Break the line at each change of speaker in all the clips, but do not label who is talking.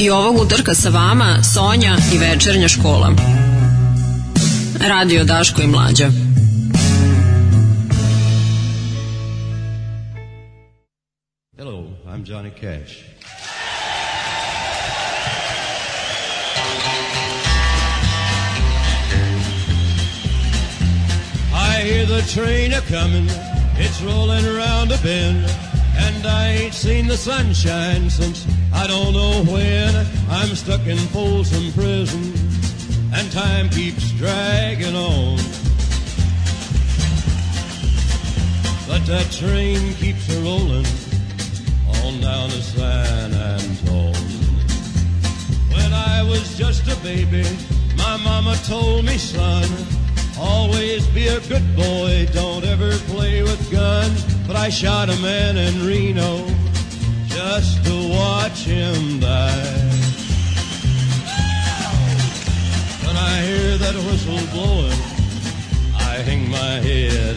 I ovog utorka sa vama Sonja i večernja škola. Radio Daško i Mlađa.
Hello, I'm Johnny Cash. I hear the train a coming, it's rolling around a bend, and I ain't seen the sunshine since I don't know when. I'm stuck in Folsom Prison, and time keeps dragging on. But that train keeps a rolling on down to San Antone. When I was just a baby, my mama told me, son, always be a good boy, don't ever play with guns. But I shot a man in Reno just to watch him die. When I hear that whistle blowing, I hang my head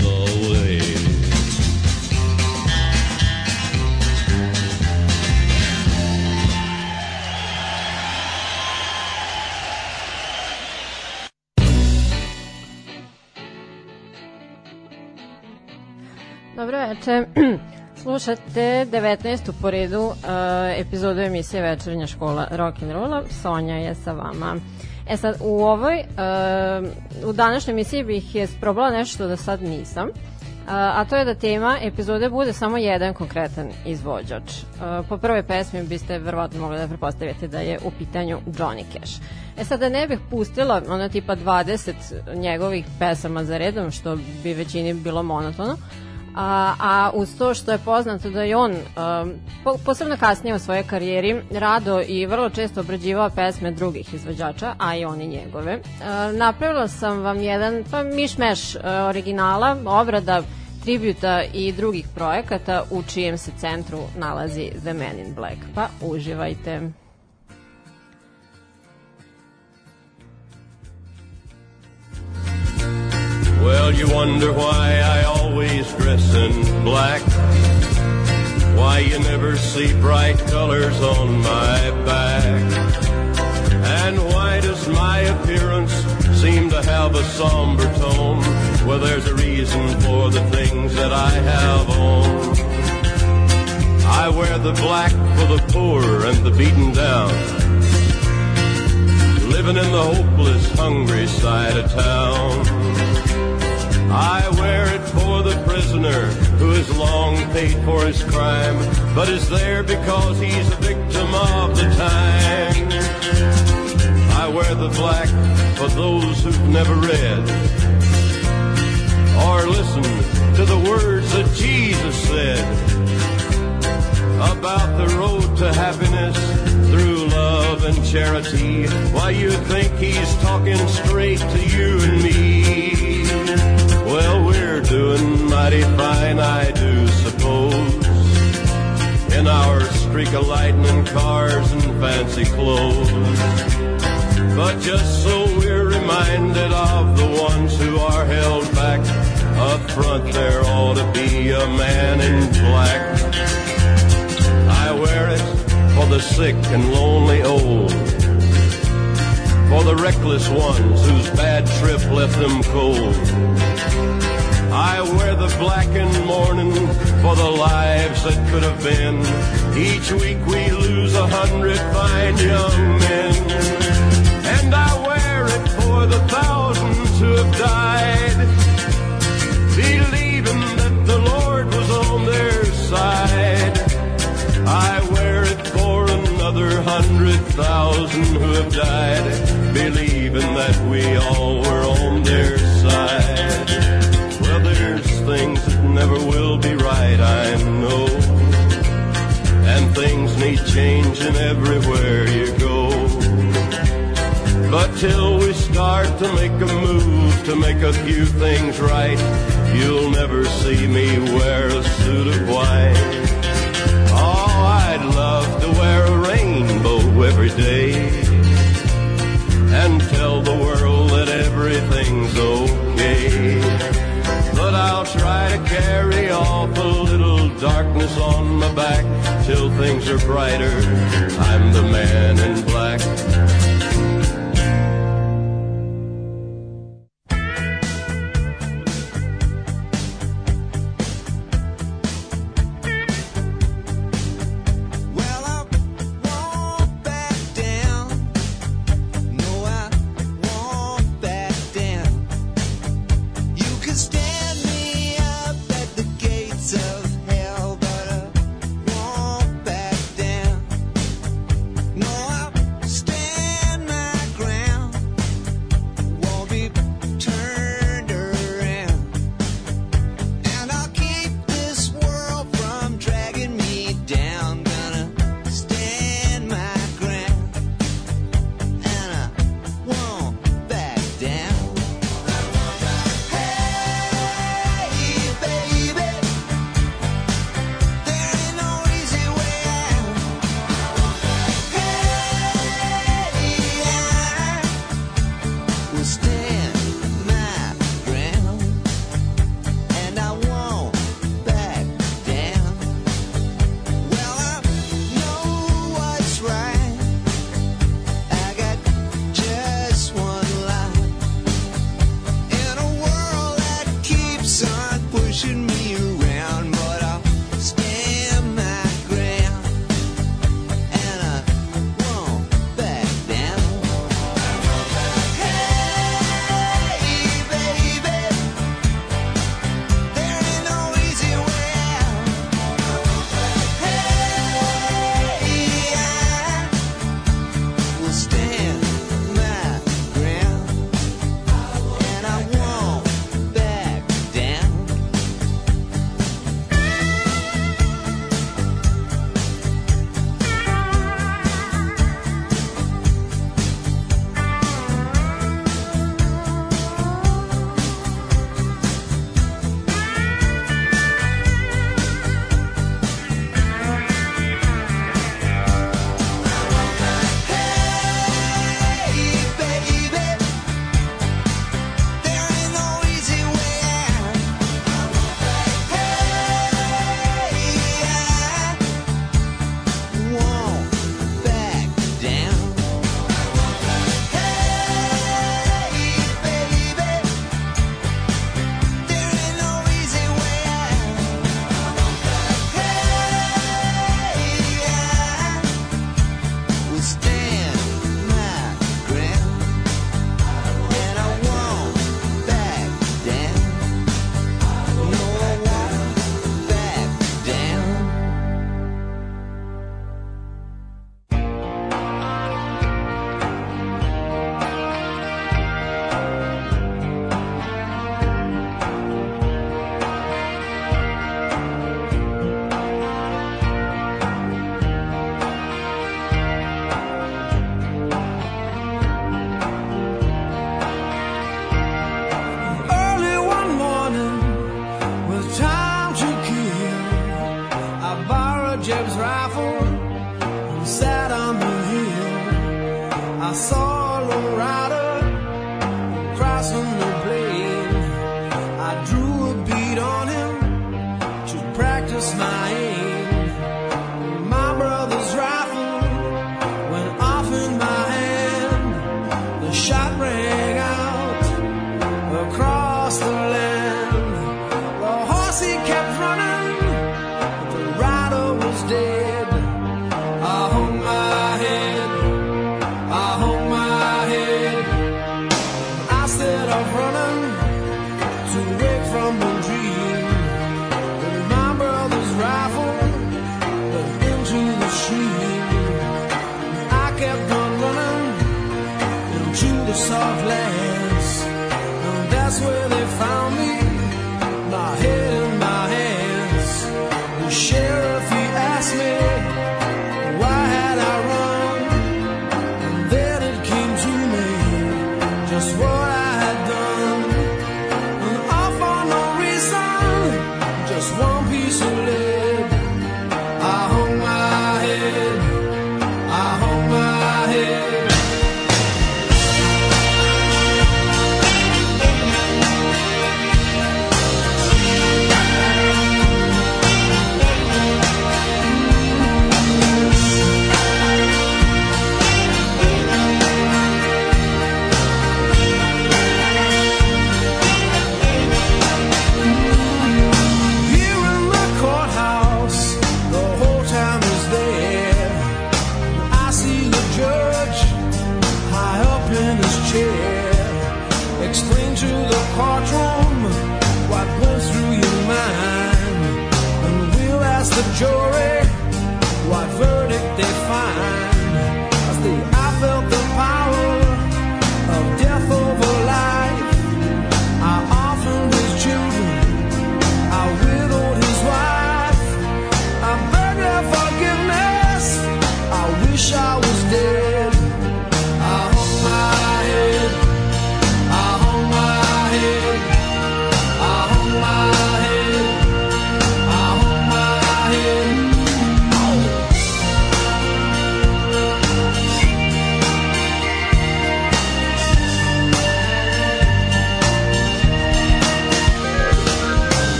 Večer. Slušate 19. po redu uh, epizodu emisije Večernja škola rock'n'rolla. Sonja je sa vama. E sad, u ovoj, uh, u današnjoj emisiji bih je sprobala nešto da sad nisam, uh, a to je da tema epizode bude samo jedan konkretan izvođač. Uh, po prvoj pesmi biste verovatno mogli da prepostavite da je u pitanju Johnny Cash. E sad da ne bih pustila ono tipa 20 njegovih pesama za redom, što bi većini bilo monotono, A, a uz to što je poznato da je on, um, po, posebno kasnije u svojoj karijeri, rado i vrlo često obrađivao pesme drugih izvođača, a i oni njegove. Uh, napravila sam vam jedan pa, mišmeš uh, originala, obrada, tributa i drugih projekata u čijem se centru nalazi The Man in Black. Pa uživajte.
Well, you wonder why I always dress in black. Why you never see bright colors on my back. And why does my appearance seem to have a somber tone? Well, there's a reason for the things that I have on. I wear the black for the poor and the beaten down. Living in the hopeless, hungry side of town. I wear it for the prisoner who has long paid for his crime, but is there because he's a victim of the time. I wear the black for those who've never read or listened to the words that Jesus said about the road to happiness through love and charity. Why you think he's talking straight to you and me? Doing mighty fine, I do suppose. In our streak of lightning, cars, and fancy clothes. But just so we're reminded of the ones who are held back, up front there ought to be a man in black. I wear it for the sick and lonely old, for the reckless ones whose bad trip left them cold. I wear the black blackened mourning for the lives that could have been. Each week we lose a hundred fine young men. And I wear it for the thousands who have died, believing that the Lord was on their side. I wear it for another hundred thousand who have died, believing that we all never will be right, I know. And things need changing everywhere you go. But till we start to make a move to make a few things right, you'll never see me wear a suit of white. Oh, I'd love to wear a rainbow every day and tell the world that everything's okay. But I'll try to carry off a little darkness on my back till things are brighter. I'm the man in black.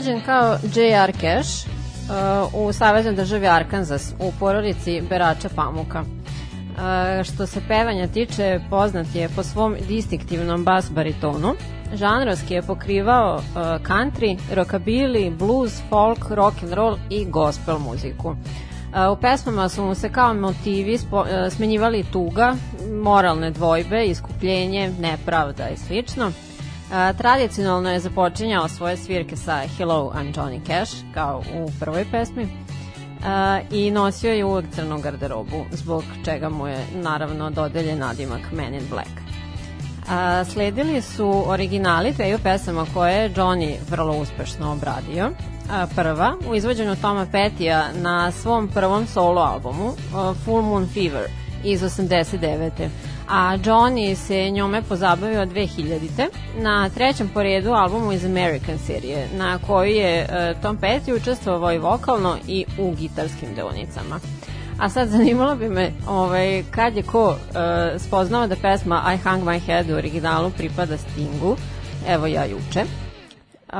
Rođen kao J.R. Cash uh, u saveznoj državi Arkansas u porodici berača pamuka. Uh, što se pevanja tiče, poznat je po svom distinktivnom bas baritonu. Žanrovski je pokrivao uh, country, rockabilly, blues, folk, rock and roll i gospel muziku. Uh, u pesmama su mu se kao motivi spo, uh, smenjivali tuga, moralne dvojbe, iskupljenje, nepravda i slično. A, tradicionalno je započinjao svoje svirke sa Hello, I'm Johnny Cash, kao u prvoj pesmi. A, I nosio je uvek crnu garderobu, zbog čega mu je naravno dodeljen nadimak Man in Black. A, sledili su originali dveju pesama koje je Johnny vrlo uspešno obradio. A, prva, u izvođenju Toma Petija na svom prvom solo albumu, Full Moon Fever, iz 89 a Johnny se njome pozabavio 2000. na trećem po redu albumu iz American serije, na koju je uh, Tom Petty učestvovao i vokalno i u gitarskim deonicama. A sad zanimalo bi me ovaj, kad je ko uh, spoznao da pesma I Hung My Head u originalu pripada Stingu, evo ja juče. Uh,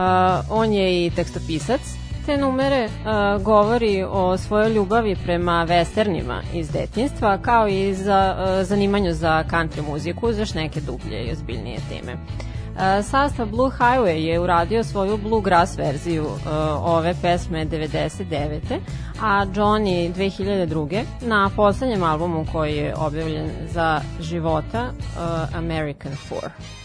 on je i tekstopisac
te numere uh, govori o svojoj ljubavi prema westernima iz detinstva, kao i za uh, zanimanju za country muziku, za još neke dublje i ozbiljnije teme. Uh, sastav Blue Highway je uradio svoju bluegrass verziju uh, ove pesme 99. a Johnny 2002. na poslednjem albumu koji je objavljen za života uh, American 4.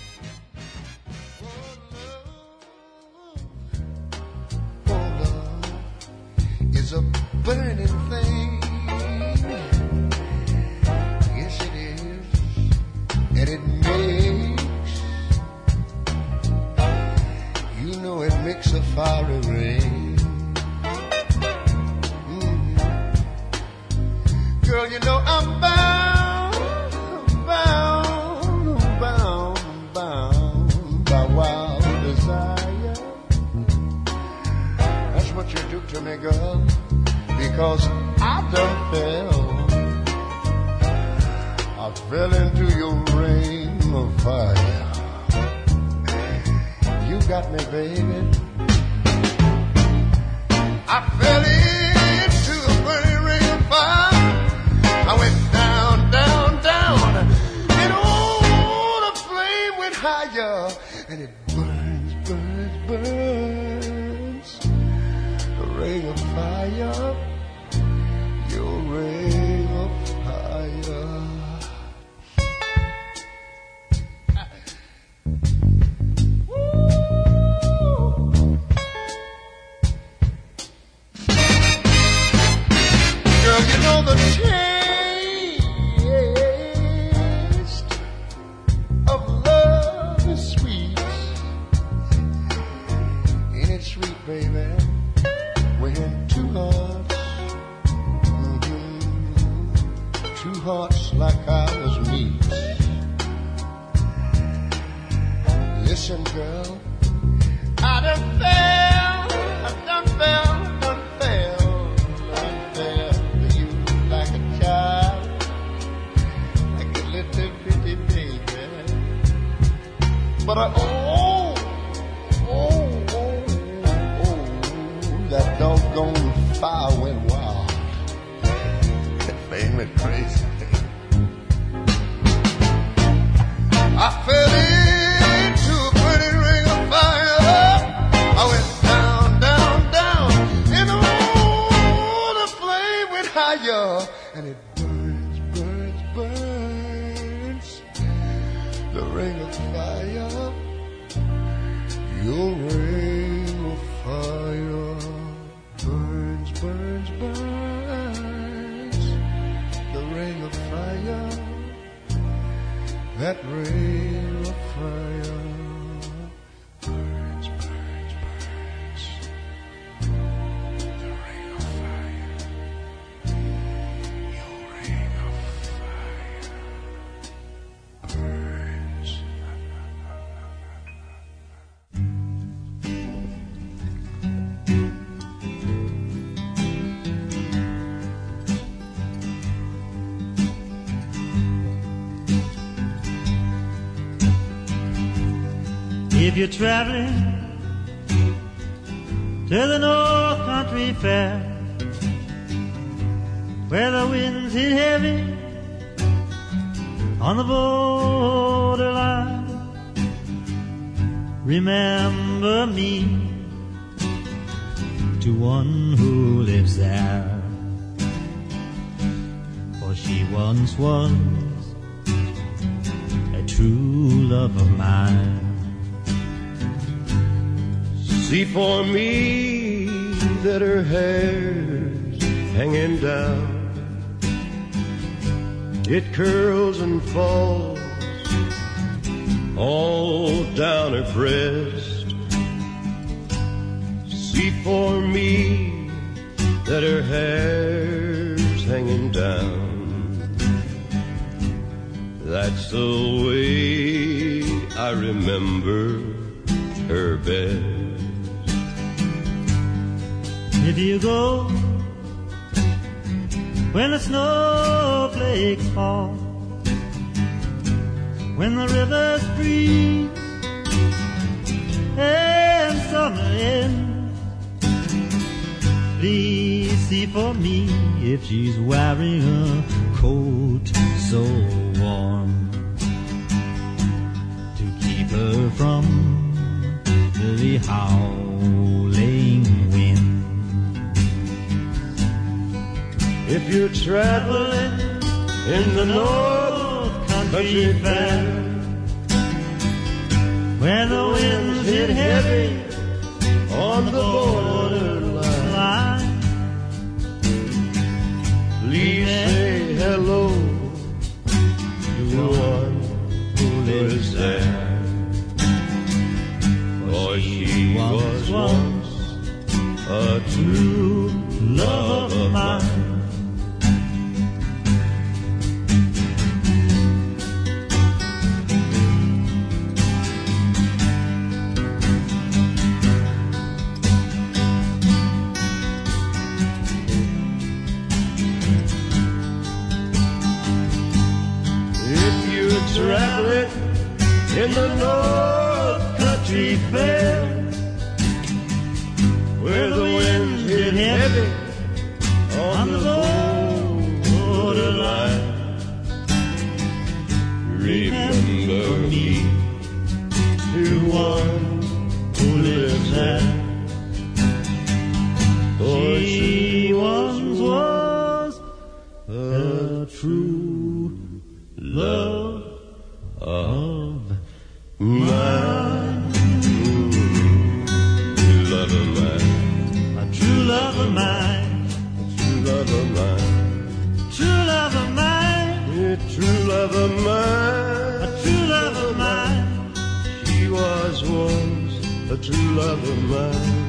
If you're traveling to the North Country Fair, where the winds hit heavy on the borderline, remember me to one who lives there. For she once was a true love of mine.
See for me that her hair's hanging down. It curls and falls all down her breast. See for me that her hair's hanging down. That's the way I remember her best.
If you go. When the snowflakes fall, when the rivers freeze. And summer ends, easy for me if she's wearing a coat so warm to keep her from the howling
If you're traveling in the North Country Fair,
Where the winds hit heavy
on the borderline,
line,
please say hello to one who lives there. For she was once a true love of mine. In the North Country Fair, where the winds hit heavy on the borderline, remember me to one who lives there. Love of mine.
a true love of mine.
She was once a true love of mine.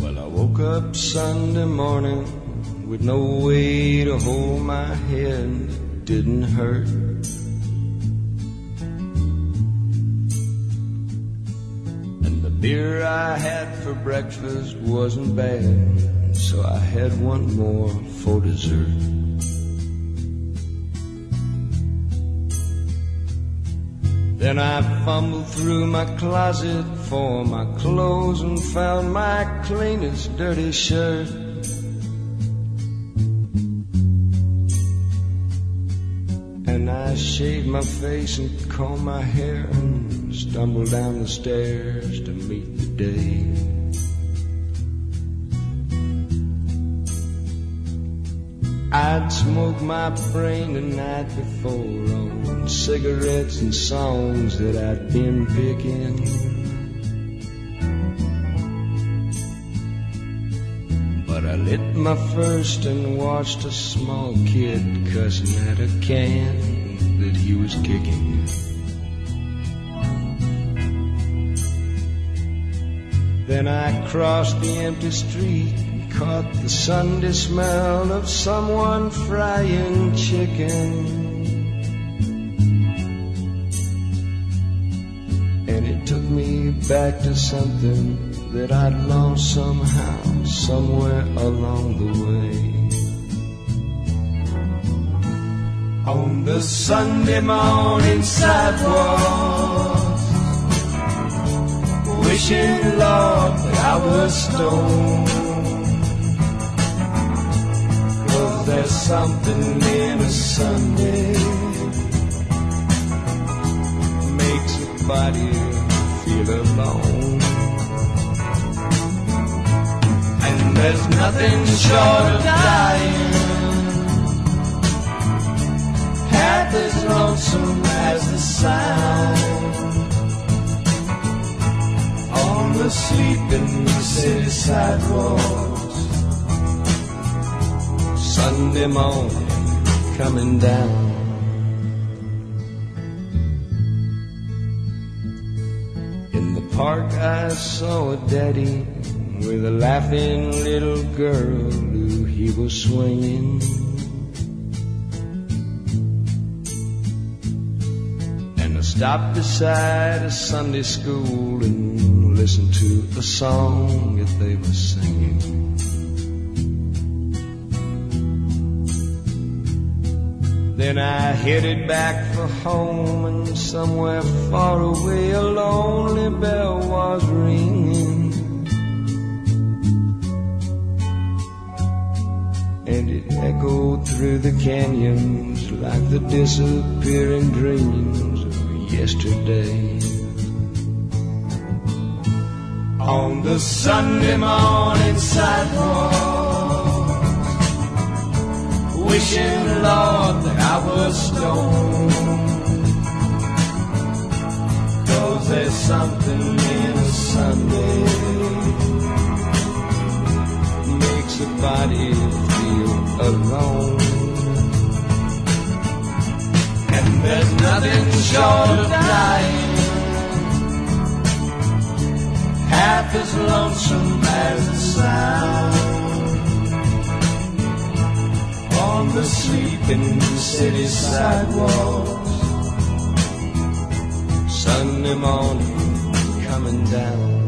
Well, I woke up Sunday morning with no way to hold my head. It didn't hurt. Beer I had for breakfast wasn't bad, so I had one more for dessert. Then I fumbled through my closet for my clothes and found my cleanest dirty shirt. And I shaved my face and combed my hair and stumbled down the stairs to meet the day. I'd smoked my brain the night before on cigarettes and songs that I'd been picking. But I lit my first and watched a small kid cussing at a can that he was kicking. Then I crossed the empty street caught the Sunday smell of someone frying chicken. And it took me back to something that I'd lost somehow, somewhere along the way. On the Sunday morning sidewalk wishing, Lord, but I was stoned. Cause there's something in a Sunday makes a body feel alone. And there's nothing short of dying half as lonesome as the sound on the city sidewalks. Sunday morning coming down. In the park, I saw a daddy with a laughing little girl who he was swinging. And I stopped beside a Sunday school and listened to a song that they were singing.
Then I headed back for home, and somewhere far away a lonely bell was ringing. And it echoed through the canyons like the disappearing dreams of yesterday. On the Sunday morning sidewalk, wishing, Lord, that I was stoned. Cause there's something in a Sunday makes a body feel alone. And there's nothing short of dying half as lonesome as the sound on the sleeping city sidewalks. Sunday morning coming down.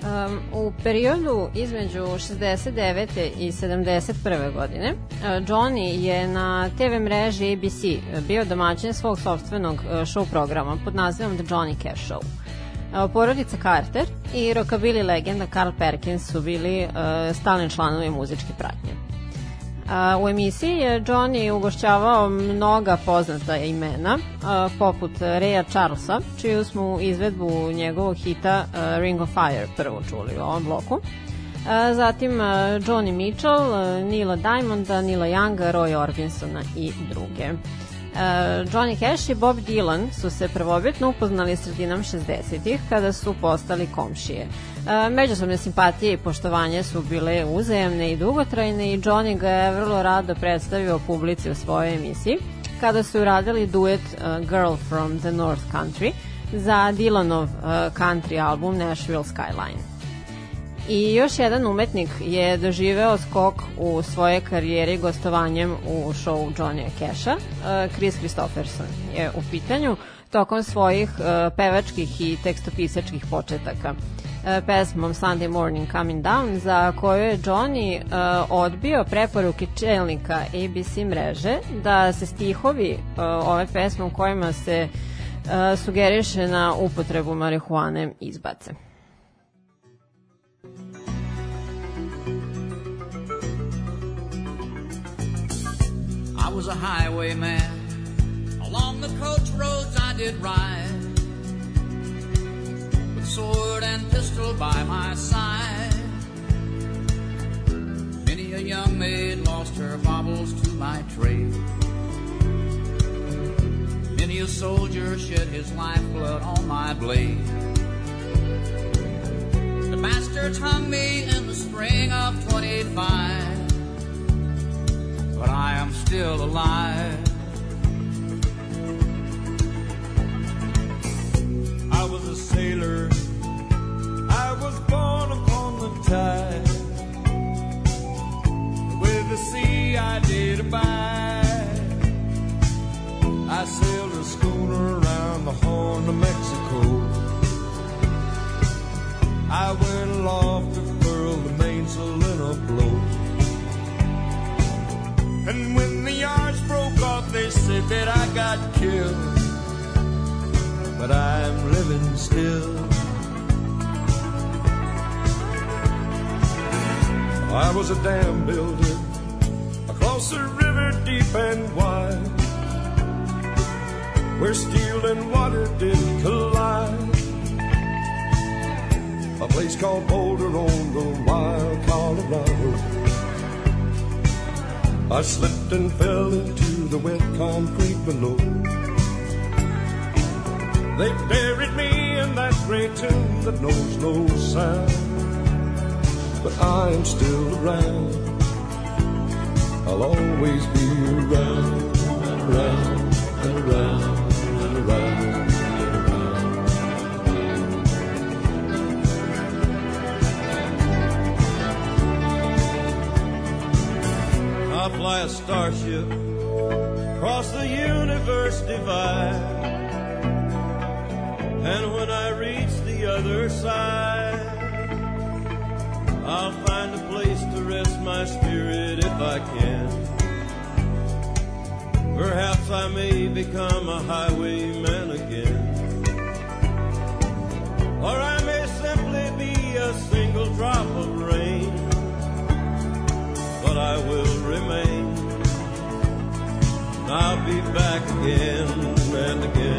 Um, u periodu između 69. i 71. godine uh, Johnny je na TV mreži ABC bio domaćin svog sobstvenog uh, show programa pod nazivom The Johnny Cash Show. Uh, porodica Carter i rockabilly legenda Carl Perkins su bili uh, stalni članovi muzičke pratnje. U emisiji je Johnny ugošćavao mnoga poznata imena, poput Raya Charlesa, čiju smo izvedbu njegovog hita Ring of Fire prvo čuli u ovom bloku. Zatim Johnny Mitchell, Nila Diamonda, Nila Younga, Roy Orbisona i druge. Johnny Cash i Bob Dylan su se prvobitno upoznali sredinom 60-ih kada su postali komšije. Uh, međusobne simpatije i poštovanje su bile uzajemne i dugotrajne i Johnny ga je vrlo rado predstavio publici u svojoj emisiji kada su uradili duet uh, Girl from the North Country za Dylanov uh, country album Nashville Skyline. I još jedan umetnik je doživeo skok u svoje karijeri gostovanjem u show Johnny Casha. Chris Christopherson je u pitanju tokom svojih pevačkih i tekstopisačkih početaka pesmom Sunday Morning Coming Down za koju je Johnny uh, odbio preporuke čelnika ABC mreže da se stihovi uh, ove pesme u kojima se uh, sugeriše na upotrebu marihuane izbace.
I was a highwayman. Along the coach roads I did ride. Sword and pistol by my side. Many a young maid lost her baubles to my trade. Many a soldier shed his lifeblood on my blade. The bastards hung me in the spring of 25 but I am still alive.
Was a sailor. I was born upon the tide. With the sea I did abide. I sailed a schooner around the Horn of Mexico. I went aloft to furl the mainsail in a blow. And when the yards broke off, they said that I got killed. But I'm living still. I was a dam builder across a river deep and wide, where steel and water did collide. A place called Boulder on the wild Colorado. I slipped and fell into the wet concrete below. They buried me in that great tomb that knows no sound. But I am still around. I'll always be around, and around, and around, and around. And around.
I fly a starship across the universe divide and when I reach the other side, I'll find a place to rest my spirit if I can. Perhaps I may become a highwayman again. Or I may simply be a single drop of rain, but I will remain. I'll be back again and again.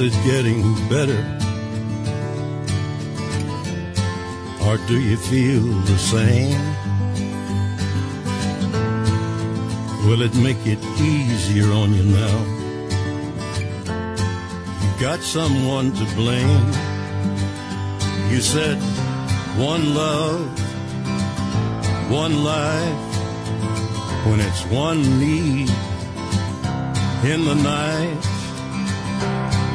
Is getting better? Or do you feel the same? Will it make it easier on you now? You got someone to blame. You said one love, one life, when it's one need in the night.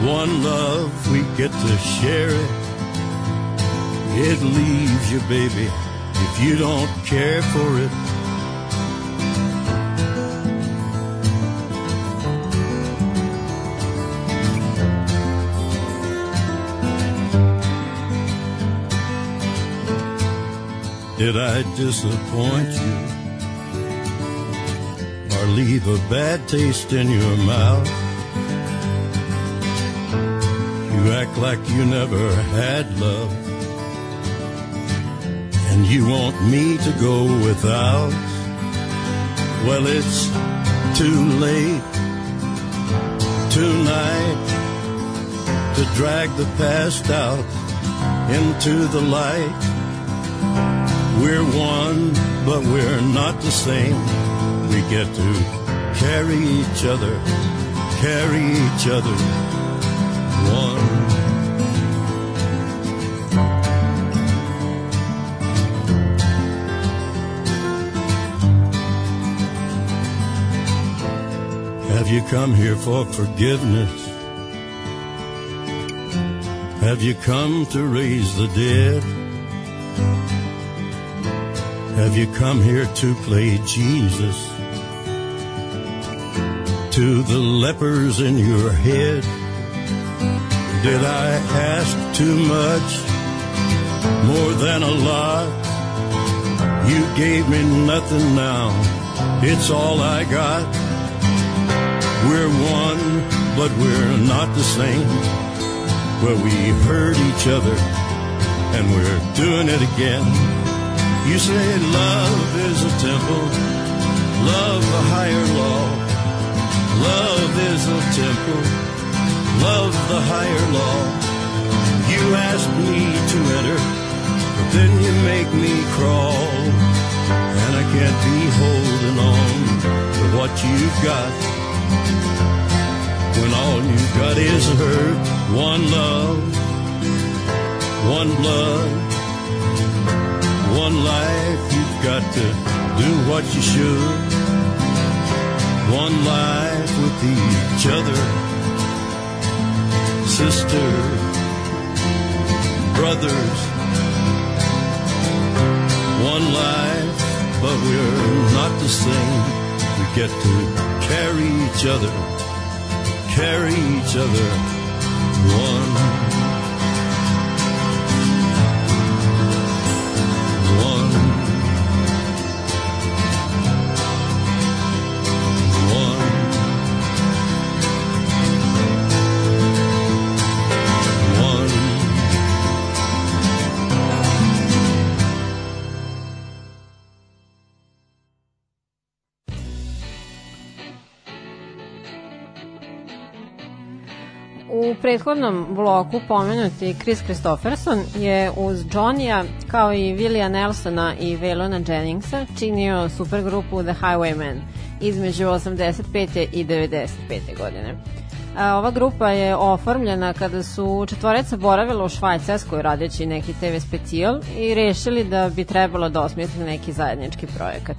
One love, we get to share it. It leaves you, baby, if you don't care for it. Did I disappoint you? Or leave a bad taste in your mouth? Act like you never had love. And you want me to go without? Well, it's too late tonight to drag the past out into the light. We're one, but we're not the same. We get to carry each other, carry each other. Have you come here for forgiveness? Have you come to raise the dead? Have you come here to play Jesus? To the lepers in your head? Did I ask too much? More than a lot? You gave me nothing now. It's all I got. We're one, but we're not the same. Well, we hurt each other, and we're doing it again. You say love is a temple, love a higher law. Love is a temple, love the higher law. You ask me to enter, but then you make me crawl. And I can't be holding on to what you've got. When all you've got is hurt, one love, one blood, one life, you've got to do what you should. One life with each other, sister, brothers. One life, but we're not the same. We get to carry each other, carry each other. One.
Prethodnom bloku pomenuti Chris Christopherson je uz Johnny-a kao i Willija Nelsona i Velona Jenningsa činio supergrupu The Highwaymen između 85. i 95. godine. A, ova grupa je oformljena kada su četvoreca boravila u Švajcarskoj radeći neki TV specijal i rešili da bi trebalo da osmisle neki zajednički projekat.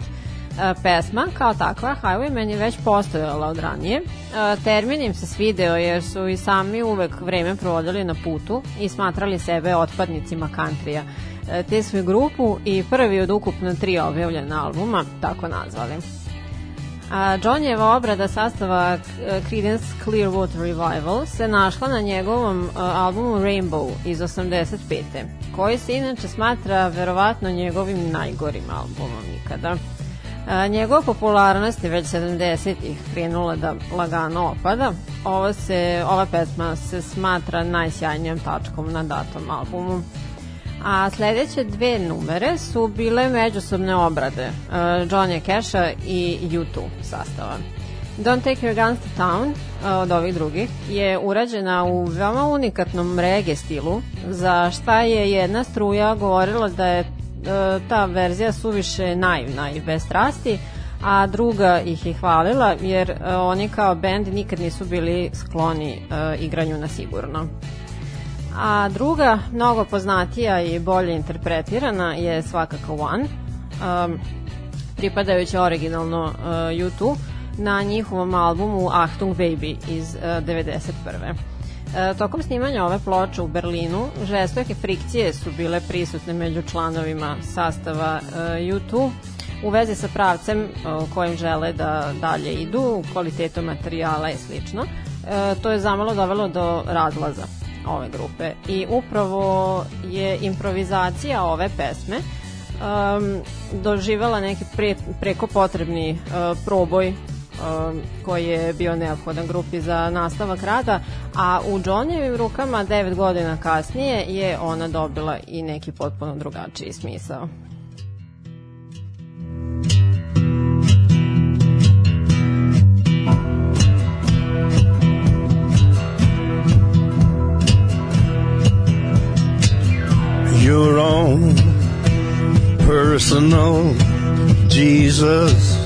E, pesma kao takva Highwayman je već postojala od ranije. E, Termin im se svideo jer su i sami uvek vreme provodili na putu i smatrali sebe otpadnicima countrya. E, Te su i grupu i prvi od ukupno tri objavljena albuma tako nazvali. A Johnnyeva obrada sastava Creedence Clearwater Revival se našla na njegovom albumu Rainbow iz 85. koji se inače smatra verovatno njegovim najgorim albumom ikada. A, njegova popularnost je već 70-ih krenula da lagano opada. Ova, se, ova pesma se smatra najsjajnijom tačkom na datom albumu. A sledeće dve numere su bile međusobne obrade uh, Johnny Casha i U2 sastava. Don't Take Your Guns to Town uh, od ovih drugih je urađena u veoma unikatnom reggae stilu za šta je jedna struja govorila da je ta verzija suviše naivna i bez strasti a druga ih je hvalila jer uh, oni kao bend nikad nisu bili skloni uh, igranju na sigurno. A druga, mnogo poznatija i bolje interpretirana je svakako One, pripadajuća originalno YouTube na njihovom albumu Achtung Baby iz uh, 91. E, tokom snimanja ove ploče u Berlinu žestoke frikcije su bile prisutne među članovima sastava e, U2 u vezi sa pravcem e, kojim žele da dalje idu, kvalitetom materijala i slično. E, to je zamalo dovelo do razlaza ove grupe i upravo je improvizacija ove pesme um, doživela neki pre, preko potrebni uh, proboj koji je bio neophodan grupi za nastavak rada, a u Johnnyevim rukama devet godina kasnije je ona dobila i neki potpuno drugačiji smisao.
your own personal Jesus.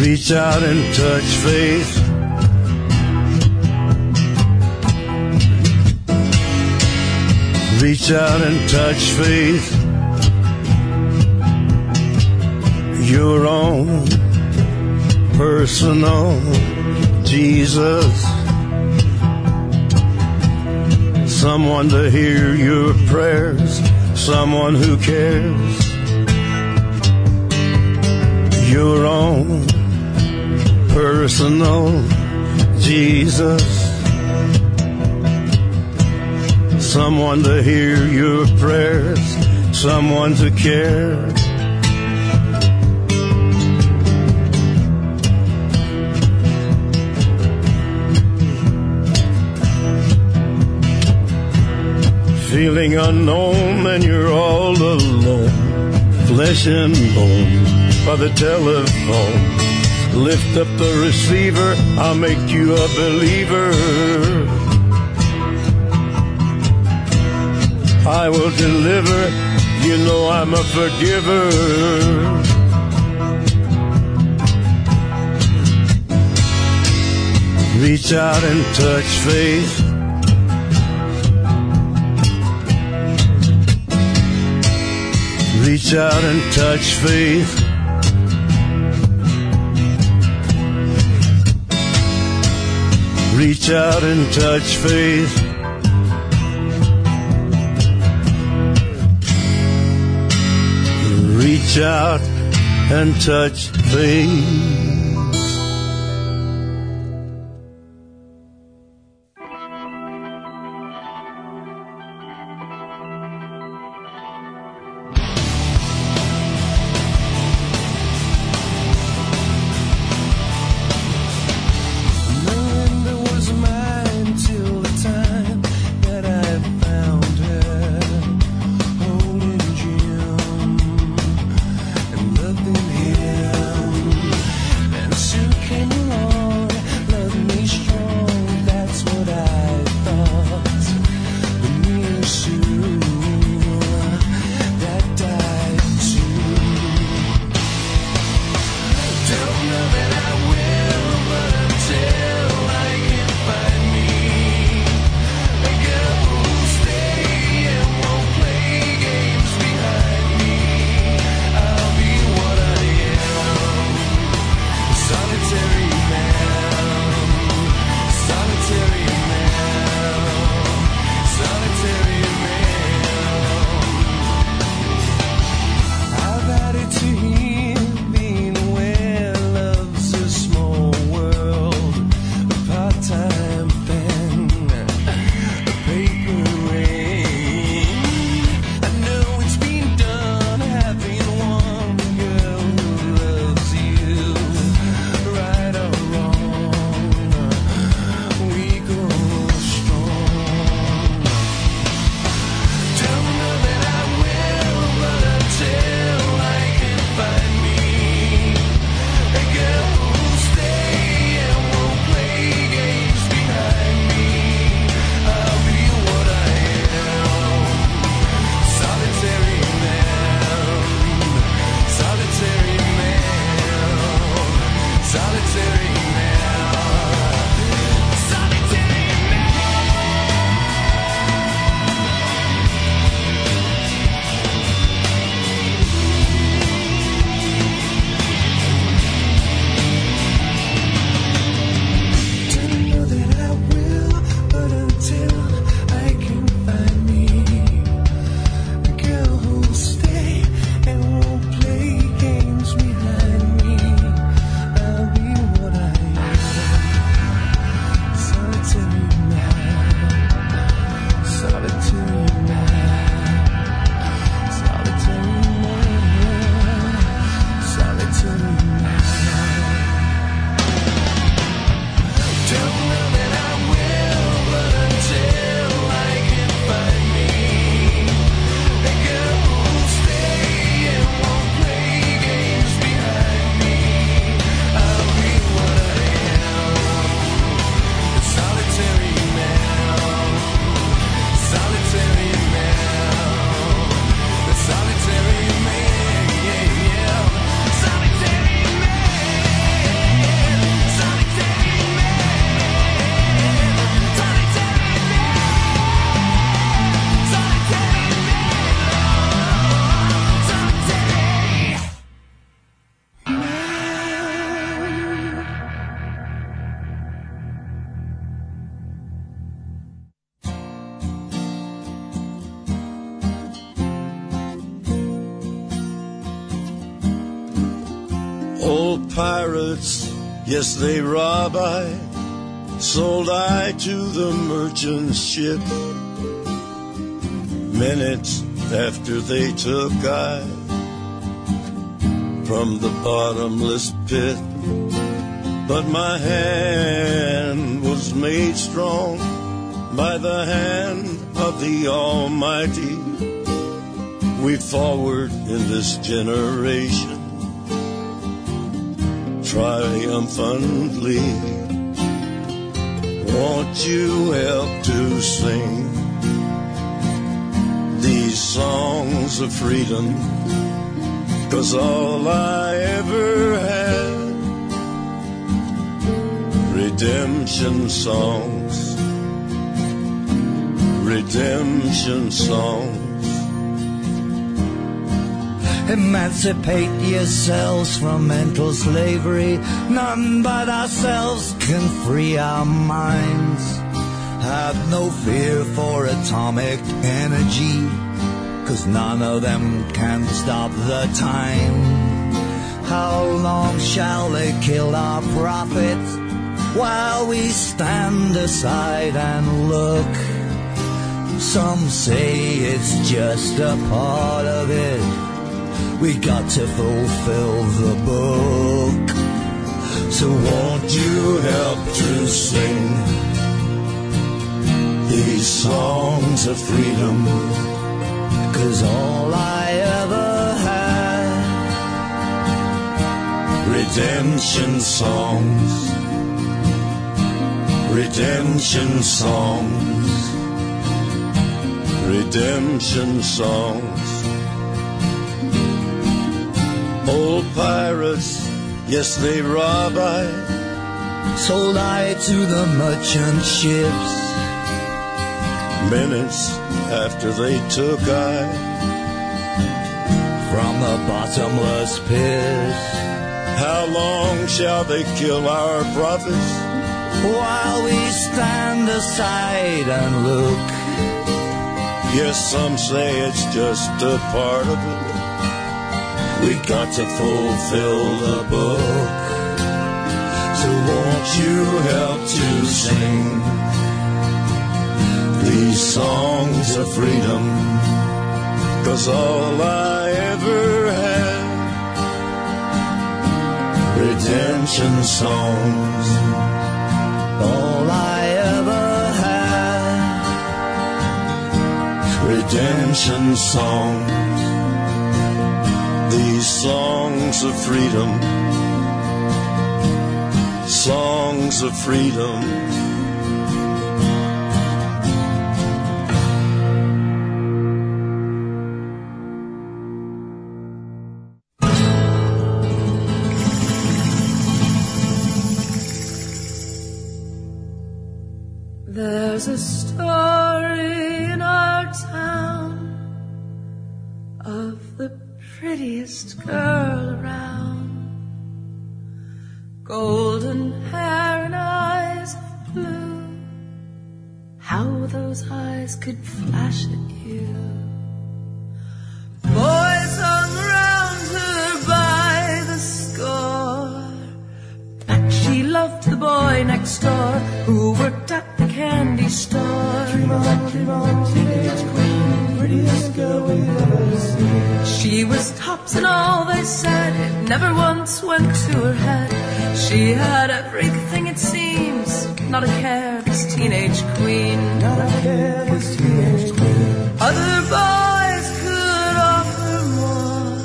Reach out and touch faith. Reach out and touch faith. Your own personal Jesus. Someone to hear your prayers. Someone who cares. Your own personal Jesus. Someone to hear your prayers, someone to care. Feeling unknown and you're all alone, flesh and bone by the telephone. Lift up the receiver, I'll make you a believer. I will deliver, you know I'm a forgiver. Reach out and touch faith. Reach out and touch faith. Reach out and touch faith. Reach out and touch faith. Yes, they rob I, sold I to the merchant ship. Minutes after they took I from the bottomless pit. But my hand was made strong by the hand of the Almighty. We forward in this generation triumphantly. Won't you help to sing these songs of freedom? Cause all I ever had, redemption songs, redemption songs.
Emancipate yourselves from mental slavery. None but ourselves can free our minds. Have no fear for atomic energy, cause none of them can stop the time. How long shall they kill our prophets while we stand aside and look? Some say it's just a part of it. We got to fulfill the book. So won't you help to sing these songs of freedom? Cause all I ever had, redemption songs, redemption songs, redemption songs. Old pirates, yes, they rob I. Sold I to the merchant ships.
Minutes after they took I
from the bottomless pit.
How long shall they kill our prophets?
While we stand aside and look.
Yes, some say it's just a part of it. We got to fulfill the book. So won't you help to sing these songs of freedom? Cause all I ever had, redemption songs.
All I ever had,
redemption songs these songs of freedom, songs of freedom.
There's a prettiest never once went to her head. She had everything it seems, not a care, this teenage queen.
Not a care, this teenage queen.
Other boys could offer more,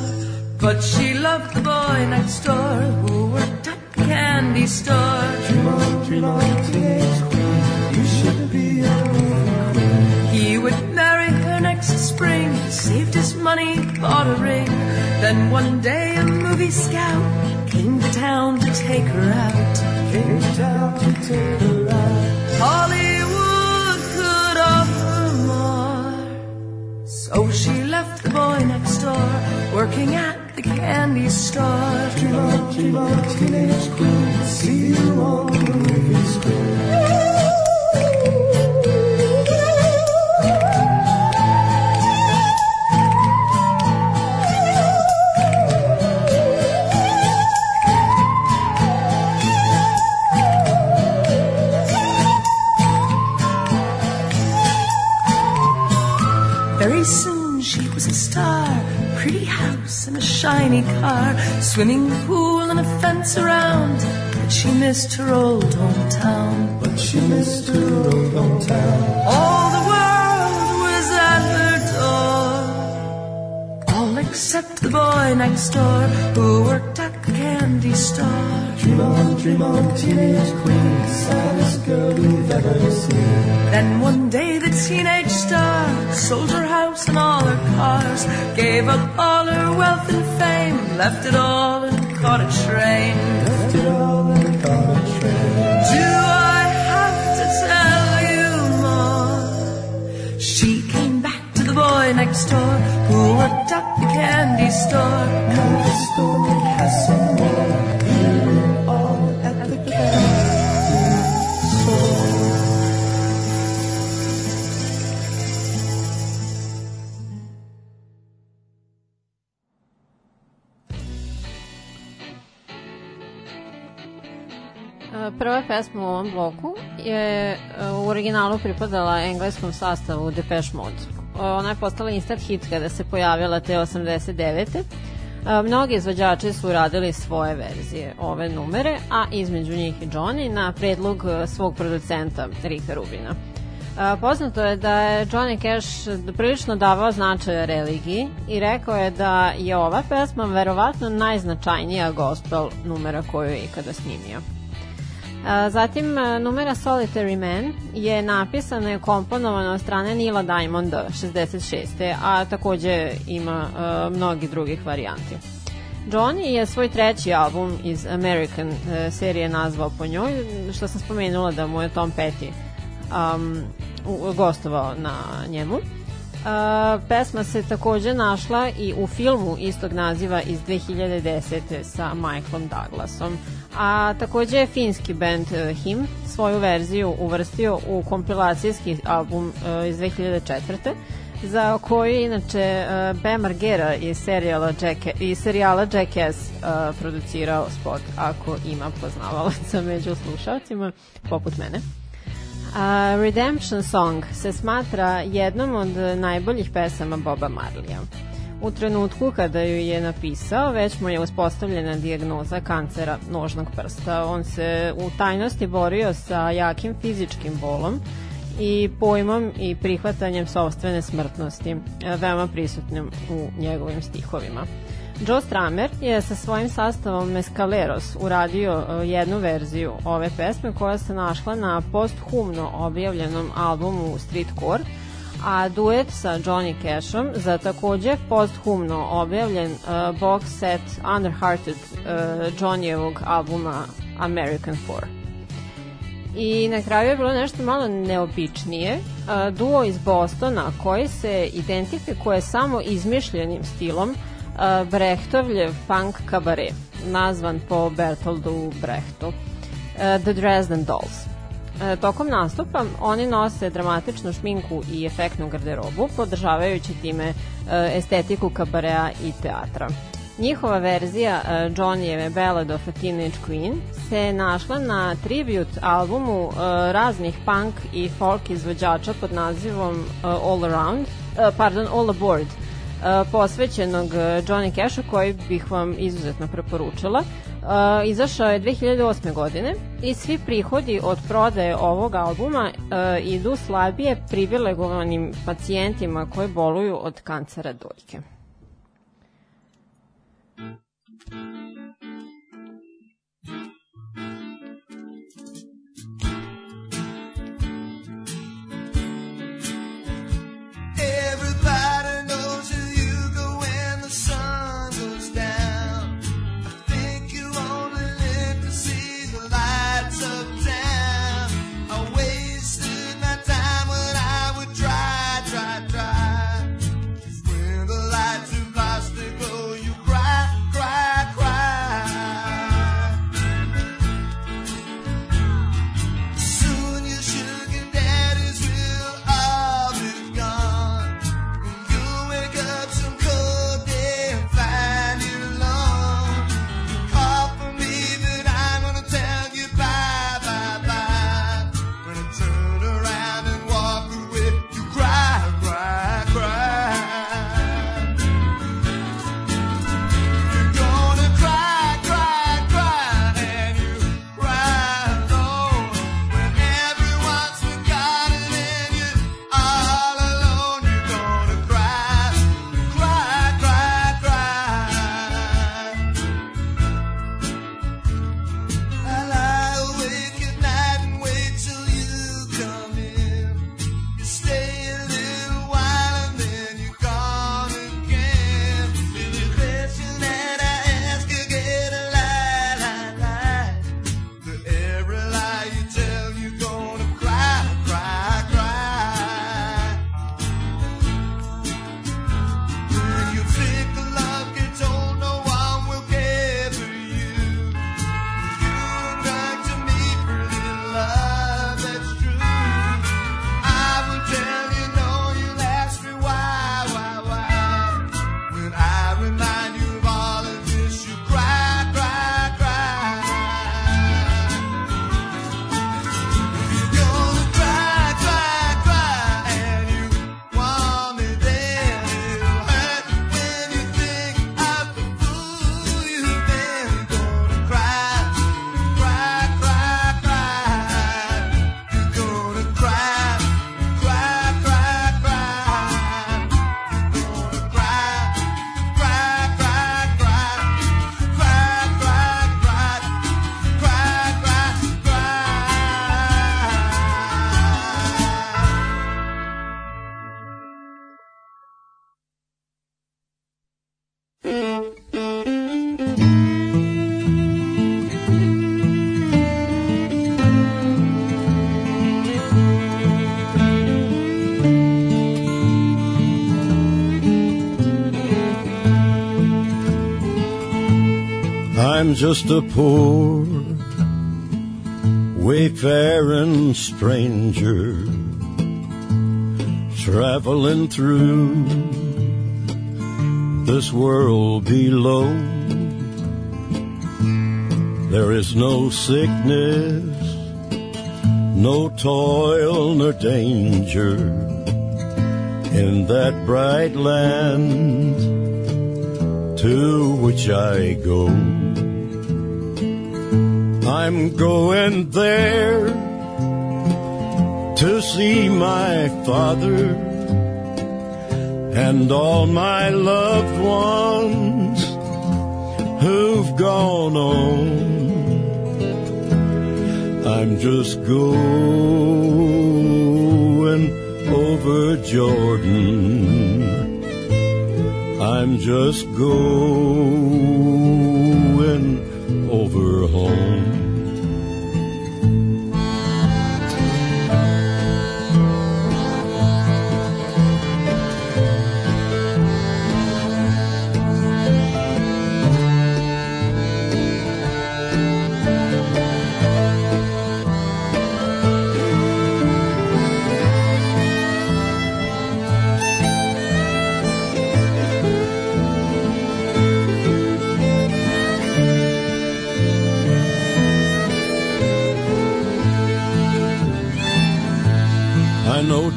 but she loved the boy next door who worked at the candy store.
Dream on, dream on, teenage queen, you should be a queen.
He would marry her next spring, saved his money, bought a ring. Then one day scout came to town to take her out.
Came to town to take her out.
Hollywood could offer more. So she left the boy next door, working at the candy store.
Dream on, dream on, teenage queen,
swimming pool and a fence around. But she missed her old hometown.
But she missed her old hometown.
All the world was at her door. All except the boy next door who worked at candy store.
Dream on, dream on, teenage queen, saddest girl we've ever seen.
Then one day the teenage star sold her house and all her cars, gave up all her wealth and fame, left it all and caught a train.
Left it all and caught a train.
Do I have to tell you more? She came back to the boy next door who worked at the candy store.
Candy store.
E, Prva pesma u ovom bloku je e, u originalu pripadala engleskom sastavu Depeche Mode. Ona je postala instant hit kada se pojavila te 89. E, Mnogi izvođači su radili svoje verzije ove numere, a između njih i Johnny na predlog e, svog producenta Rika Rubina. A, Poznato je da je Johnny Cash prilično davao značaja religiji i rekao je da je ova pesma verovatno najznačajnija gospel numera koju je ikada snimio. Zatim, a, numera Solitary Man je napisana i komponovana od strane Nila Diamonda 66. a takođe ima a, mnogi drugih varijanti. Johnny je svoj treći album iz American e, serije nazvao po njoj, što sam spomenula da mu je Tom Petty um, gostovao na njemu. Uh, pesma se takođe našla i u filmu istog naziva iz 2010. sa Michaelom Douglasom. A takođe je finski band uh, Him svoju verziju uvrstio u kompilacijski album uh, iz 2004 za koji je inače uh, Bam Margera iz serijala, Jacka, iz serijala Jackass uh, producirao spot ako ima poznavalaca među slušalcima poput mene. A, Redemption Song se smatra jednom od najboljih pesama Boba Marlija. U trenutku kada ju je napisao, već mu je uspostavljena dijagnoza kancera nožnog prsta. On se u tajnosti borio sa jakim fizičkim bolom i pojmom i prihvatanjem sobstvene smrtnosti, e, veoma prisutnim u njegovim stihovima. Joe Stramer je sa svojim sastavom Mescaleros uradio e, jednu verziju ove pesme koja se našla na posthumno objavljenom albumu Streetcore, a duet sa Johnny Cashom za takođe posthumno objavljen uh, box set Underhearted uh, Johnnyevog albuma American 4. I na kraju je bilo nešto malo neobičnije. A, Duo iz Bostona koji se identifikuje samo izmišljenim stilom a, Brechtovljev punk kabare, nazvan po Bertoldu Brechtu, a, The Dresden Dolls. E, tokom nastupa oni nose dramatičnu šminku i efektnu garderobu, podržavajući time e, estetiku kabarea i teatra. Njihova verzija uh, Johnnyjeve Ballad of a Teenage Queen se našla na tribute albumu uh, raznih punk i folk izvođača pod nazivom uh, All Around, uh, pardon, All Aboard, uh, posvećenog uh, Johnny Cashu koji bih vam izuzetno preporučila. Uh, izašao je 2008. godine i svi prihodi od prodaje ovog albuma uh, idu slabije privilegovanim pacijentima koji boluju od kancera dojke.
Everybody
I'm just a poor wayfaring stranger traveling through this world below. There is no sickness, no toil nor danger in that bright land to which I go. I'm going there to see my father and all my loved ones who've gone on. I'm just going over Jordan. I'm just going over home.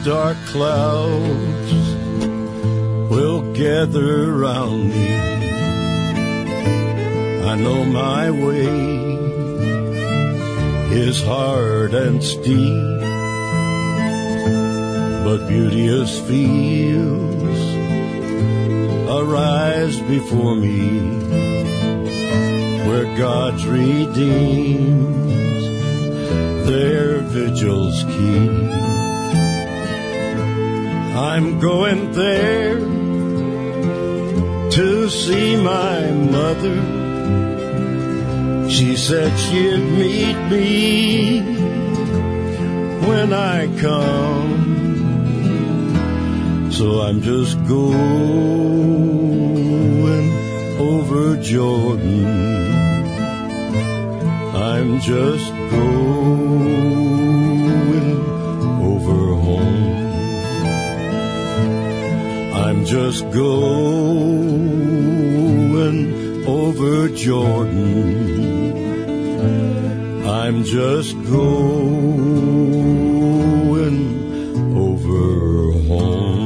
Dark clouds will gather round me. I know my way is hard and steep, but beauteous fields arise before me where God's redeemed their vigils keep. I'm going there to see my mother. She said she'd meet me when I come. So I'm just going over Jordan. I'm just going just going over Jordan. I'm just going over home.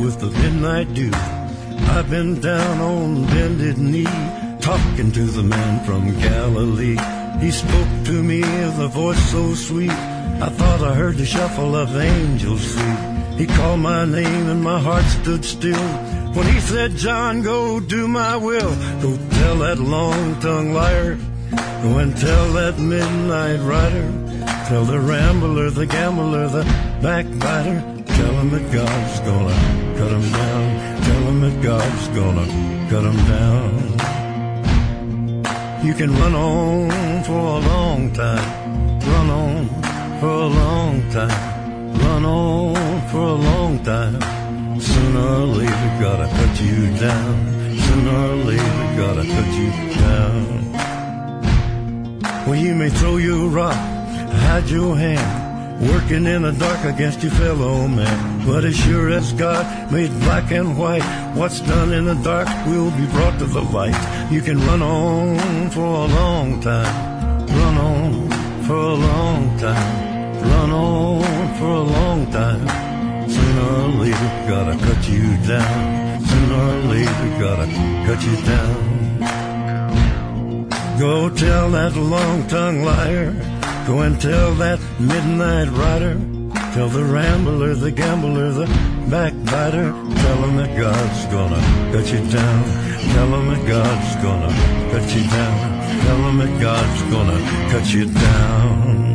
With the midnight dew. I've been down on bended knee, talking to the man from Galilee. He spoke to me with a voice so sweet. I thought I heard the shuffle of angels' feet. He called my name and my heart stood still. When he said, John, go do my will. Go tell that long-tongued liar. Go and tell that midnight rider. Tell the rambler, the gambler, the backbiter. Tell him that God's gonna cut him down. Tell him that God's gonna cut him down. You can run on for a long time. Run on for a long time. Run on for a long time. Sooner or later, gotta cut you down. Sooner or later, gotta cut you down. Well, you may throw your rock, hide your hand, working in the dark against your fellow man. But as sure as God made black and white, what's done in the dark will be brought to the light. You can run on for a long time, run on for a long time, run on for a long time. Sooner or later, gotta cut you down. Sooner or later, gotta cut you down. Go tell that long tongued liar. Go and tell that midnight rider. Tell the rambler, the gambler, the backbiter. Tell him that God's gonna cut you down. Tell him that God's gonna cut you down. Tell him that God's gonna cut you down.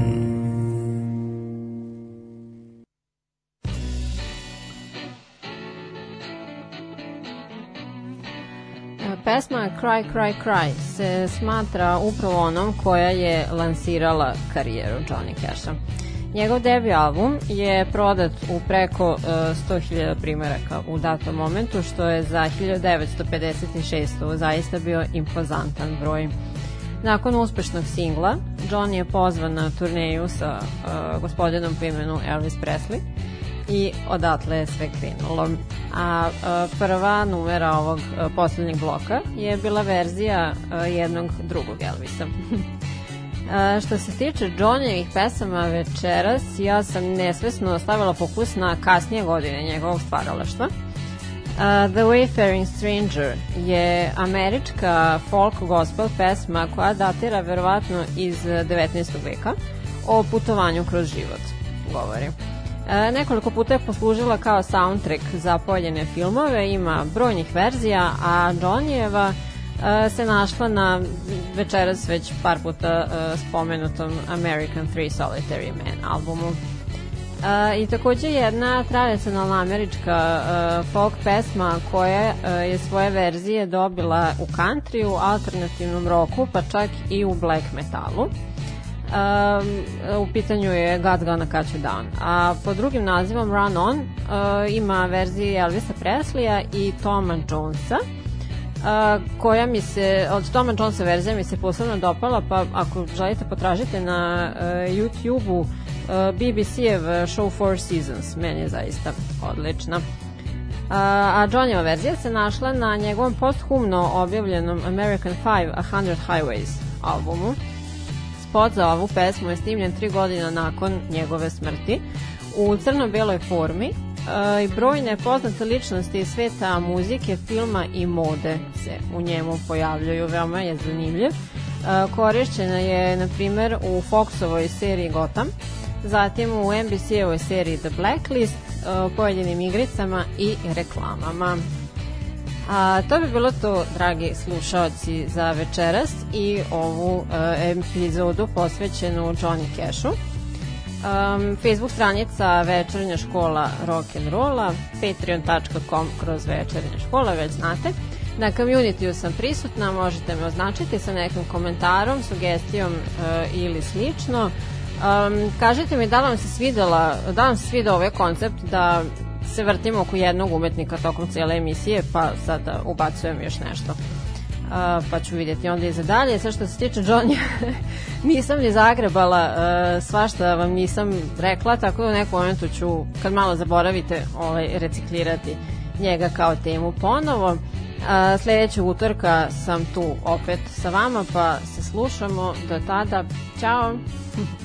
Pesma Cry Cry Cry se smatra upravo onom koja je lansirala karijeru Johnny Casha. Njegov debi album je prodat u preko uh, 100.000 primjeraka u datom momentu, što je za 1956. zaista bio impozantan broj. Nakon uspešnog singla, Johnny je pozvan na turneju sa uh, gospodinom po imenu Elvis Presley i odatle je sve krenulo. A prva numera ovog poslednjeg bloka je bila verzija jednog drugog Elvisa. Što se tiče Johnnyevih pesama večeras, ja sam nesvesno stavila fokus na kasnije godine njegovog stvaralaštva. Uh, The Wayfaring Stranger je američka folk gospel pesma koja datira verovatno iz 19. veka o putovanju kroz život, govori. E, nekoliko puta je poslužila kao soundtrack za poljene filmove, ima brojnih verzija, a Johnnyeva e, se našla na večeras već par puta e, spomenutom American Three Solitary Man albumu. E, I takođe jedna tradicionalna američka e, folk pesma koja e, je svoje verzije dobila u countryu, alternativnom roku, pa čak i u black metalu. Um, u pitanju je God's Gonna Cut You Down. A po drugim nazivom Run On uh, ima verzije Elvisa Presleya i Toma Jonesa uh, koja mi se, od Toma Jonesa verzija mi se posebno dopala, pa ako želite potražite na uh, YouTube-u uh, BBC-ev show Four Seasons, meni je zaista odlična. Uh, a Johnnyova verzija se našla na njegovom posthumno objavljenom American Five, A Hundred Highways albumu spot za ovu pesmu je snimljen tri godina nakon njegove smrti u crno-beloj formi e, i brojne poznate ličnosti iz sveta muzike, filma i mode se u njemu pojavljaju, veoma je zanimljiv. E, korišćena je, na primer, u Foxovoj seriji Gotham, zatim u NBC-ovoj seriji The Blacklist, e, pojedinim igricama i reklamama. A, to bi bilo to, dragi slušaoci, za večeras i ovu uh, epizodu posvećenu Johnny Cashu. Um, Facebook stranica Večernja škola rock'n'rolla, patreon.com kroz Večernja škola, već znate. Na community sam prisutna, možete me označiti sa nekim komentarom, sugestijom uh, ili slično. Um, kažite mi da vam se svidela, da vam se svidao ovaj koncept da se vrtimo oko jednog umetnika tokom cijele emisije, pa sada ubacujem još nešto. Uh, pa ću vidjeti onda i za dalje. Sve što se tiče Johnny, nisam ni zagrebala, uh, svašta vam nisam rekla, tako da u nekom momentu ću, kad malo zaboravite, ovaj, reciklirati njega kao temu ponovo. Uh, sledećeg utorka sam tu opet sa vama, pa se slušamo. Do tada, ćao!